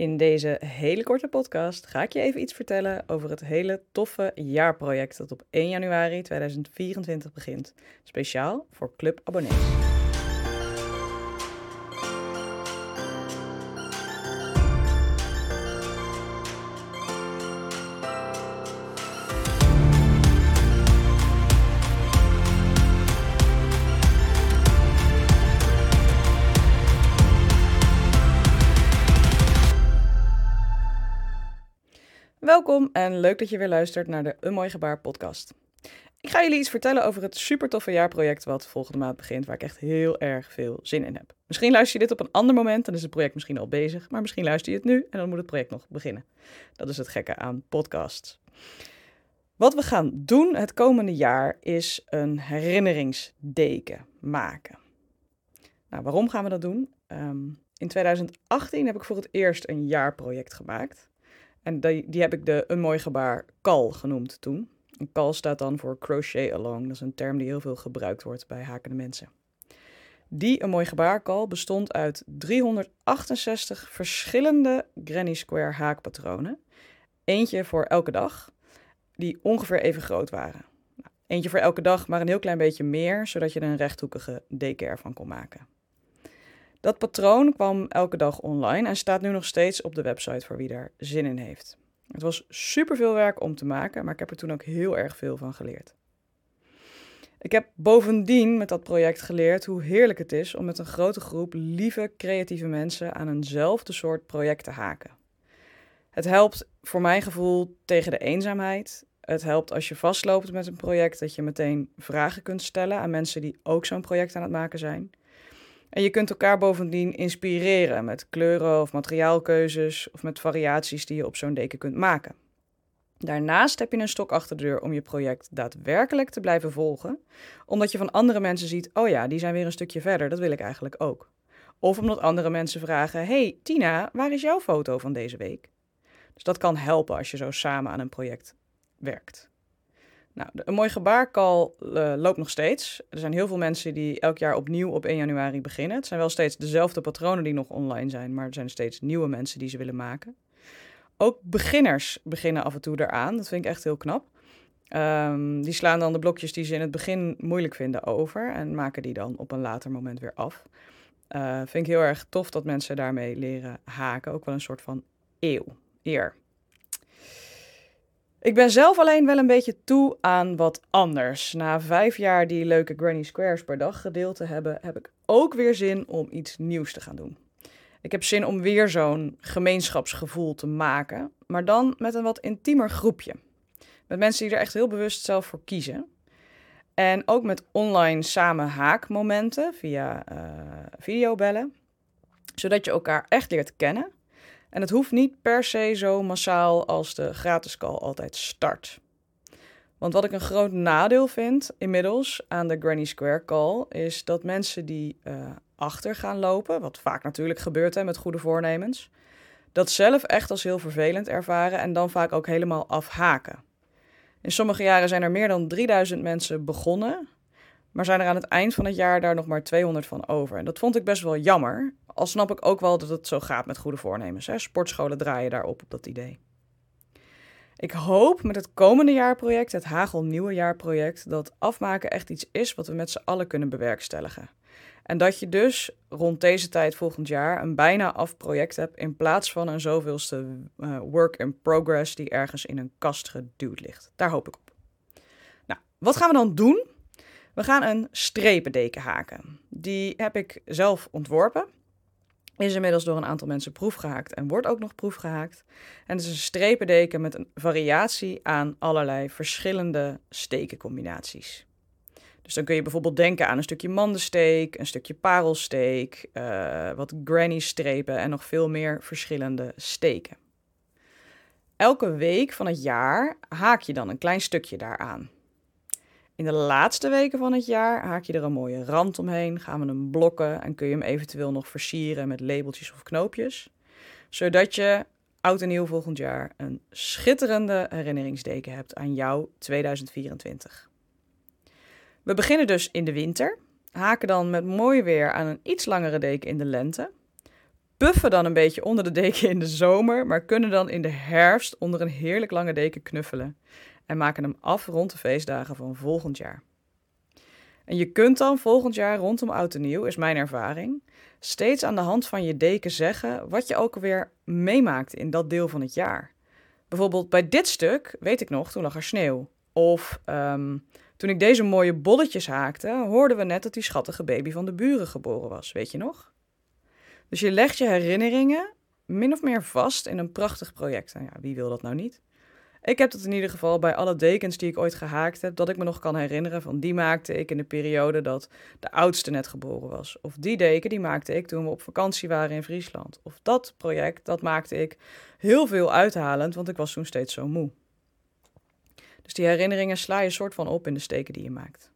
In deze hele korte podcast ga ik je even iets vertellen over het hele toffe jaarproject dat op 1 januari 2024 begint. Speciaal voor Club Welkom en leuk dat je weer luistert naar de Een Mooi Gebaar podcast. Ik ga jullie iets vertellen over het super toffe jaarproject wat volgende maand begint, waar ik echt heel erg veel zin in heb. Misschien luister je dit op een ander moment, dan is het project misschien al bezig, maar misschien luister je het nu en dan moet het project nog beginnen. Dat is het gekke aan podcasts. Wat we gaan doen het komende jaar is een herinneringsdeken maken. Nou, waarom gaan we dat doen? Ehm, in 2018 heb ik voor het eerst een jaarproject gemaakt. En die, die heb ik de Een Mooi Gebaar KAL genoemd toen. En KAL staat dan voor Crochet Along. Dat is een term die heel veel gebruikt wordt bij hakende mensen. Die Een Mooi Gebaar KAL bestond uit 368 verschillende Granny Square haakpatronen. Eentje voor elke dag, die ongeveer even groot waren. Nou, eentje voor elke dag, maar een heel klein beetje meer, zodat je er een rechthoekige deken ervan kon maken. Dat patroon kwam elke dag online en staat nu nog steeds op de website voor wie daar zin in heeft. Het was super veel werk om te maken, maar ik heb er toen ook heel erg veel van geleerd. Ik heb bovendien met dat project geleerd hoe heerlijk het is om met een grote groep lieve, creatieve mensen aan eenzelfde soort project te haken. Het helpt voor mijn gevoel tegen de eenzaamheid. Het helpt als je vastloopt met een project dat je meteen vragen kunt stellen aan mensen die ook zo'n project aan het maken zijn. En je kunt elkaar bovendien inspireren met kleuren of materiaalkeuzes of met variaties die je op zo'n deken kunt maken. Daarnaast heb je een stok achter de deur om je project daadwerkelijk te blijven volgen, omdat je van andere mensen ziet: oh ja, die zijn weer een stukje verder, dat wil ik eigenlijk ook. Of omdat andere mensen vragen: hey Tina, waar is jouw foto van deze week? Dus dat kan helpen als je zo samen aan een project werkt. Nou, een mooi gebaarkal uh, loopt nog steeds. Er zijn heel veel mensen die elk jaar opnieuw op 1 januari beginnen. Het zijn wel steeds dezelfde patronen die nog online zijn, maar er zijn steeds nieuwe mensen die ze willen maken. Ook beginners beginnen af en toe eraan. Dat vind ik echt heel knap. Um, die slaan dan de blokjes die ze in het begin moeilijk vinden over en maken die dan op een later moment weer af. Uh, vind ik heel erg tof dat mensen daarmee leren haken. Ook wel een soort van eeuw, eer. Ik ben zelf alleen wel een beetje toe aan wat anders. Na vijf jaar die leuke Granny Squares per dag gedeeld te hebben, heb ik ook weer zin om iets nieuws te gaan doen. Ik heb zin om weer zo'n gemeenschapsgevoel te maken, maar dan met een wat intiemer groepje. Met mensen die er echt heel bewust zelf voor kiezen. En ook met online samen haakmomenten via uh, videobellen, zodat je elkaar echt leert kennen en het hoeft niet per se zo massaal als de gratis call altijd start. Want wat ik een groot nadeel vind inmiddels aan de Granny Square call is dat mensen die uh, achter gaan lopen, wat vaak natuurlijk gebeurt hè, met goede voornemens, dat zelf echt als heel vervelend ervaren en dan vaak ook helemaal afhaken. In sommige jaren zijn er meer dan 3000 mensen begonnen, maar zijn er aan het eind van het jaar daar nog maar 200 van over. En dat vond ik best wel jammer, al snap ik ook wel dat het zo gaat met goede voornemens. Hè? Sportscholen draaien daarop op dat idee. Ik hoop met het komende jaarproject, het Hagel Nieuwe Jaarproject, dat afmaken echt iets is wat we met z'n allen kunnen bewerkstelligen. En dat je dus rond deze tijd volgend jaar een bijna af project hebt in plaats van een zoveelste uh, work in progress die ergens in een kast geduwd ligt. Daar hoop ik op. Nou, wat gaan we dan doen? We gaan een strependeken haken. Die heb ik zelf ontworpen is inmiddels door een aantal mensen proefgehaakt en wordt ook nog proefgehaakt. En het is een strependeken met een variatie aan allerlei verschillende stekencombinaties. Dus dan kun je bijvoorbeeld denken aan een stukje mandensteek, een stukje parelsteek, uh, wat granny strepen en nog veel meer verschillende steken. Elke week van het jaar haak je dan een klein stukje daaraan. In de laatste weken van het jaar haak je er een mooie rand omheen, gaan we hem blokken en kun je hem eventueel nog versieren met labeltjes of knoopjes. Zodat je oud en nieuw volgend jaar een schitterende herinneringsdeken hebt aan jouw 2024. We beginnen dus in de winter, haken dan met mooi weer aan een iets langere deken in de lente. puffen dan een beetje onder de deken in de zomer, maar kunnen dan in de herfst onder een heerlijk lange deken knuffelen en maken hem af rond de feestdagen van volgend jaar. En je kunt dan volgend jaar rondom oud en nieuw, is mijn ervaring, steeds aan de hand van je deken zeggen wat je ook alweer meemaakt in dat deel van het jaar. Bijvoorbeeld bij dit stuk, weet ik nog, toen lag er sneeuw. Of ehm, toen ik deze mooie bolletjes haakte, hoorden we net dat die schattige baby van de buren geboren was, weet je nog? Dus je legt je herinneringen min of meer vast in een prachtig project. Nou ja, wie wil dat nou niet? Ik heb het in ieder geval bij alle dekens die ik ooit gehaakt heb, dat ik me nog kan herinneren van die maakte ik in de periode dat de oudste net geboren was. Of die deken die maakte ik toen we op vakantie waren in Friesland. Of dat project, dat maakte ik heel veel uithalend, want ik was toen steeds zo moe. Dus die herinneringen sla je soort van op in de steken die je maakt.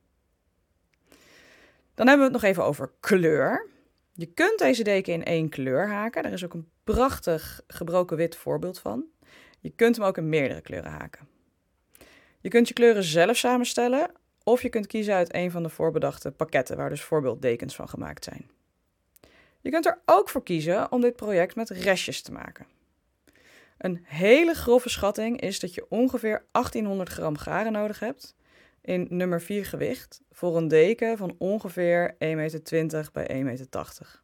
Dan hebben we het nog even over kleur. Je kunt deze deken in één kleur haken. Er is ook een prachtig gebroken wit voorbeeld van. Je kunt hem ook in meerdere kleuren haken. Je kunt je kleuren zelf samenstellen of je kunt kiezen uit een van de voorbedachte pakketten waar dus voorbeelddekens van gemaakt zijn. Je kunt er ook voor kiezen om dit project met restjes te maken. Een hele grove schatting is dat je ongeveer 1800 gram garen nodig hebt in nummer 4 gewicht voor een deken van ongeveer 1,20 meter bij 1,80 meter.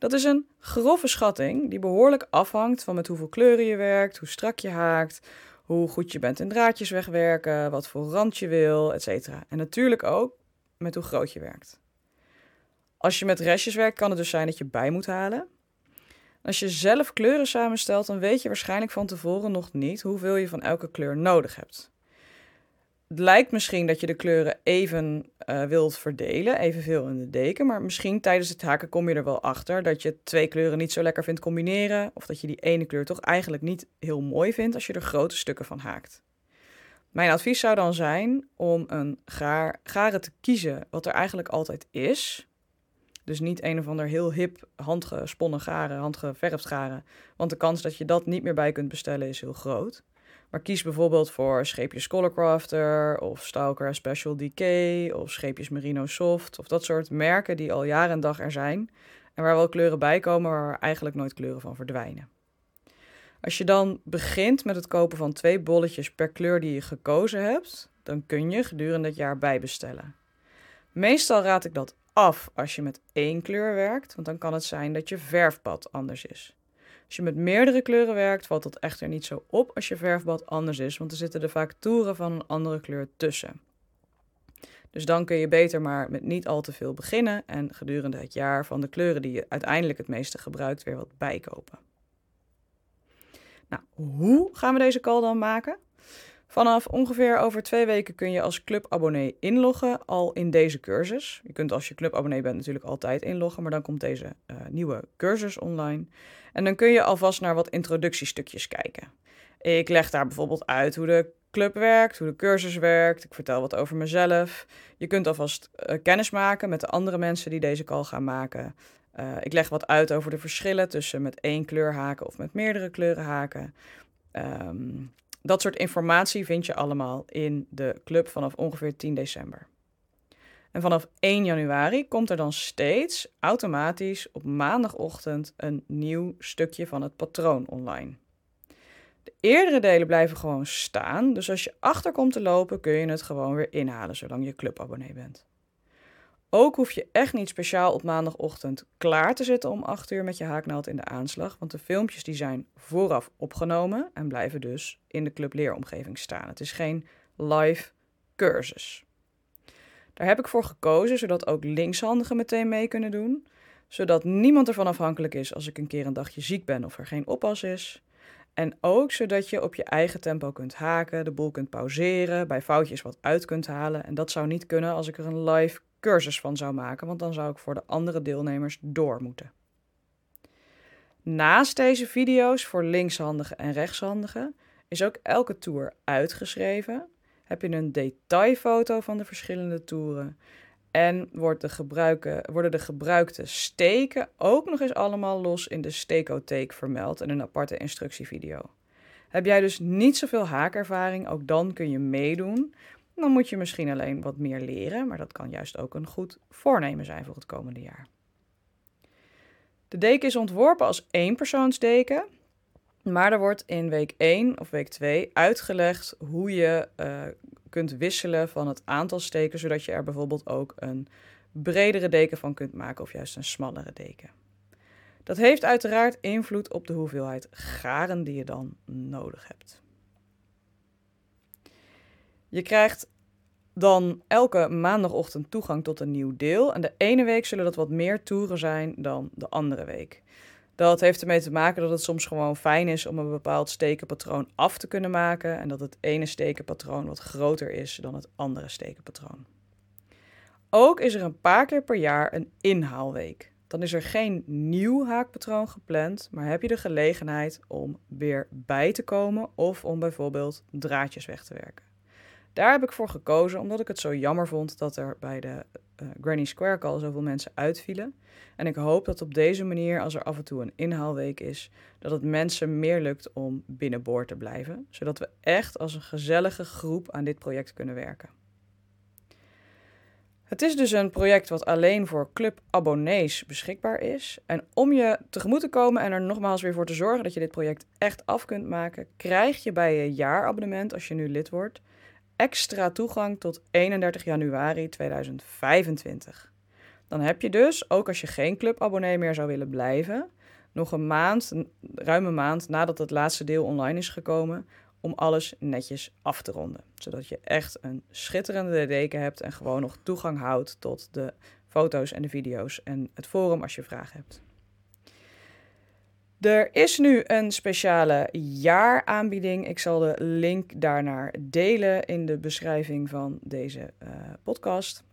Dat is een grove schatting die behoorlijk afhangt van met hoeveel kleuren je werkt, hoe strak je haakt, hoe goed je bent in draadjes wegwerken, wat voor rand je wil, etc. En natuurlijk ook met hoe groot je werkt. Als je met restjes werkt, kan het dus zijn dat je bij moet halen. Als je zelf kleuren samenstelt, dan weet je waarschijnlijk van tevoren nog niet hoeveel je van elke kleur nodig hebt het lijkt misschien dat je de kleuren even uh, wilt verdelen, evenveel in de deken. Maar misschien tijdens het haken kom je er wel achter dat je twee kleuren niet zo lekker vindt combineren. Of dat je die ene kleur toch eigenlijk niet heel mooi vindt als je er grote stukken van haakt. Mijn advies zou dan zijn om een gaar, garen te kiezen wat er eigenlijk altijd is. Dus niet een of ander heel hip handgesponnen garen, handgeverfd garen. Want de kans dat je dat niet meer bij kunt bestellen is heel groot. Maar kies bijvoorbeeld voor scheepjes Colorcrafter of Stalker Special Decay of scheepjes Merino Soft of dat soort merken die al jaren en dag er zijn en waar wel kleuren bij komen, waar eigenlijk nooit kleuren van verdwijnen. Als je dan begint met het kopen van twee bolletjes per kleur die je gekozen hebt, dan kun je gedurende het jaar bijbestellen. Meestal raad ik dat af als je met één kleur werkt, want dan kan het zijn dat je verfpad anders is. Als je met meerdere kleuren werkt, valt dat echter niet zo op als je verfbad anders is, want er zitten er vaak toeren van een andere kleur tussen. Dus dan kun je beter maar met niet al te veel beginnen en gedurende het jaar van de kleuren die je uiteindelijk het meeste gebruikt weer wat bijkopen. Nou, hoe gaan we deze call dan maken? Vanaf ongeveer over twee weken kun je als clubabonnee inloggen al in deze cursus. Je kunt als je clubabonnee bent natuurlijk altijd inloggen, maar dan komt deze uh, nieuwe cursus online. En dan kun je alvast naar wat introductiestukjes kijken. Ik leg daar bijvoorbeeld uit hoe de club werkt, hoe de cursus werkt. Ik vertel wat over mezelf. Je kunt alvast uh, kennis maken met de andere mensen die deze call gaan maken. Uh, ik leg wat uit over de verschillen tussen met één kleur haken of met meerdere kleuren haken. Um, dat soort informatie vind je allemaal in de club vanaf ongeveer 10 december. En vanaf 1 januari komt er dan steeds automatisch op maandagochtend een nieuw stukje van het patroon online. De eerdere delen blijven gewoon staan, dus als je achter komt te lopen kun je het gewoon weer inhalen zolang je clubabonnee bent. Ook hoef je echt niet speciaal op maandagochtend klaar te zitten om 8 uur met je haaknaald in de aanslag, want de filmpjes die zijn vooraf opgenomen en blijven dus in de club leeromgeving staan. Het is geen live cursus. Daar heb ik voor gekozen zodat ook linkshandigen meteen mee kunnen doen, zodat niemand ervan afhankelijk is als ik een keer een dagje ziek ben of er geen oppas is. En ook zodat je op je eigen tempo kunt haken, de boel kunt pauzeren, bij foutjes wat uit kunt halen. En dat zou niet kunnen als ik er een live cursus van zou maken, want dan zou ik voor de andere deelnemers door moeten. Naast deze video's voor linkshandigen en rechtshandigen is ook elke toer uitgeschreven. Heb je een detailfoto van de verschillende toeren en wordt de worden de gebruikte steken ook nog eens allemaal los in de steekotheek vermeld in een aparte instructievideo. Heb jij dus niet zoveel haakervaring, ook dan kun je meedoen. Dan moet je misschien alleen wat meer leren, maar dat kan juist ook een goed voornemen zijn voor het komende jaar. De deken is ontworpen als éénpersoonsdeken, maar er wordt in week 1 of week 2 uitgelegd hoe je uh, kunt wisselen van het aantal steken, zodat je er bijvoorbeeld ook een bredere deken van kunt maken of juist een smallere deken. Dat heeft uiteraard invloed op de hoeveelheid garen die je dan nodig hebt. Je krijgt dan elke maandagochtend toegang tot een nieuw deel. En de ene week zullen dat wat meer toeren zijn dan de andere week. Dat heeft ermee te maken dat het soms gewoon fijn is om een bepaald stekenpatroon af te kunnen maken. En dat het ene stekenpatroon wat groter is dan het andere stekenpatroon. Ook is er een paar keer per jaar een inhaalweek. Dan is er geen nieuw haakpatroon gepland, maar heb je de gelegenheid om weer bij te komen of om bijvoorbeeld draadjes weg te werken. Daar heb ik voor gekozen omdat ik het zo jammer vond dat er bij de uh, Granny Square Call zoveel mensen uitvielen. En ik hoop dat op deze manier, als er af en toe een inhaalweek is, dat het mensen meer lukt om binnenboord te blijven. Zodat we echt als een gezellige groep aan dit project kunnen werken. Het is dus een project wat alleen voor clubabonnees beschikbaar is. En om je tegemoet te komen en er nogmaals weer voor te zorgen dat je dit project echt af kunt maken, krijg je bij je jaarabonnement, als je nu lid wordt, extra toegang tot 31 januari 2025. Dan heb je dus, ook als je geen clubabonnee meer zou willen blijven, nog een maand, een ruime maand nadat het laatste deel online is gekomen, om alles netjes af te ronden. Zodat je echt een schitterende deken hebt en gewoon nog toegang houdt tot de foto's en de video's en het forum als je vragen hebt. Er is nu een speciale jaaraanbieding. Ik zal de link daarnaar delen in de beschrijving van deze uh, podcast.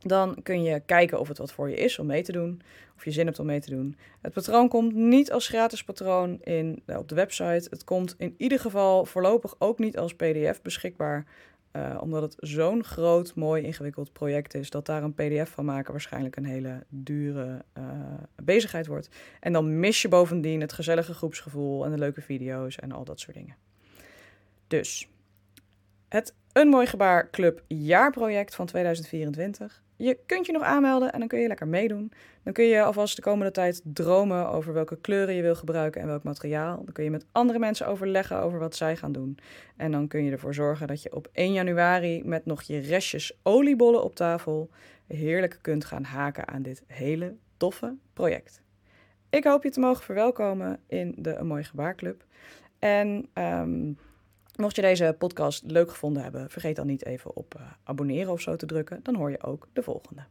Dan kun je kijken of het wat voor je is om mee te doen. Of je zin hebt om mee te doen. Het patroon komt niet als gratis patroon in, eh, op de website. Het komt in ieder geval voorlopig ook niet als PDF beschikbaar. Uh, omdat het zo'n groot, mooi, ingewikkeld project is, dat daar een PDF van maken waarschijnlijk een hele dure uh, bezigheid wordt. En dan mis je bovendien het gezellige groepsgevoel en de leuke video's en al dat soort dingen. Dus het Een Mooi Gebaar Club jaarproject van 2024 je kunt je nog aanmelden en dan kun je lekker meedoen. Dan kun je alvast de komende tijd dromen over welke kleuren je wil gebruiken en welk materiaal. Dan kun je met andere mensen overleggen over wat zij gaan doen. En dan kun je ervoor zorgen dat je op 1 januari met nog je restjes oliebollen op tafel heerlijk kunt gaan haken aan dit hele toffe project. Ik hoop je te mogen verwelkomen in de Een Mooi Gebaarclub. En um, Mocht je deze podcast leuk gevonden hebben, vergeet dan niet even op uh, abonneren of zo te drukken. Dan hoor je ook de volgende.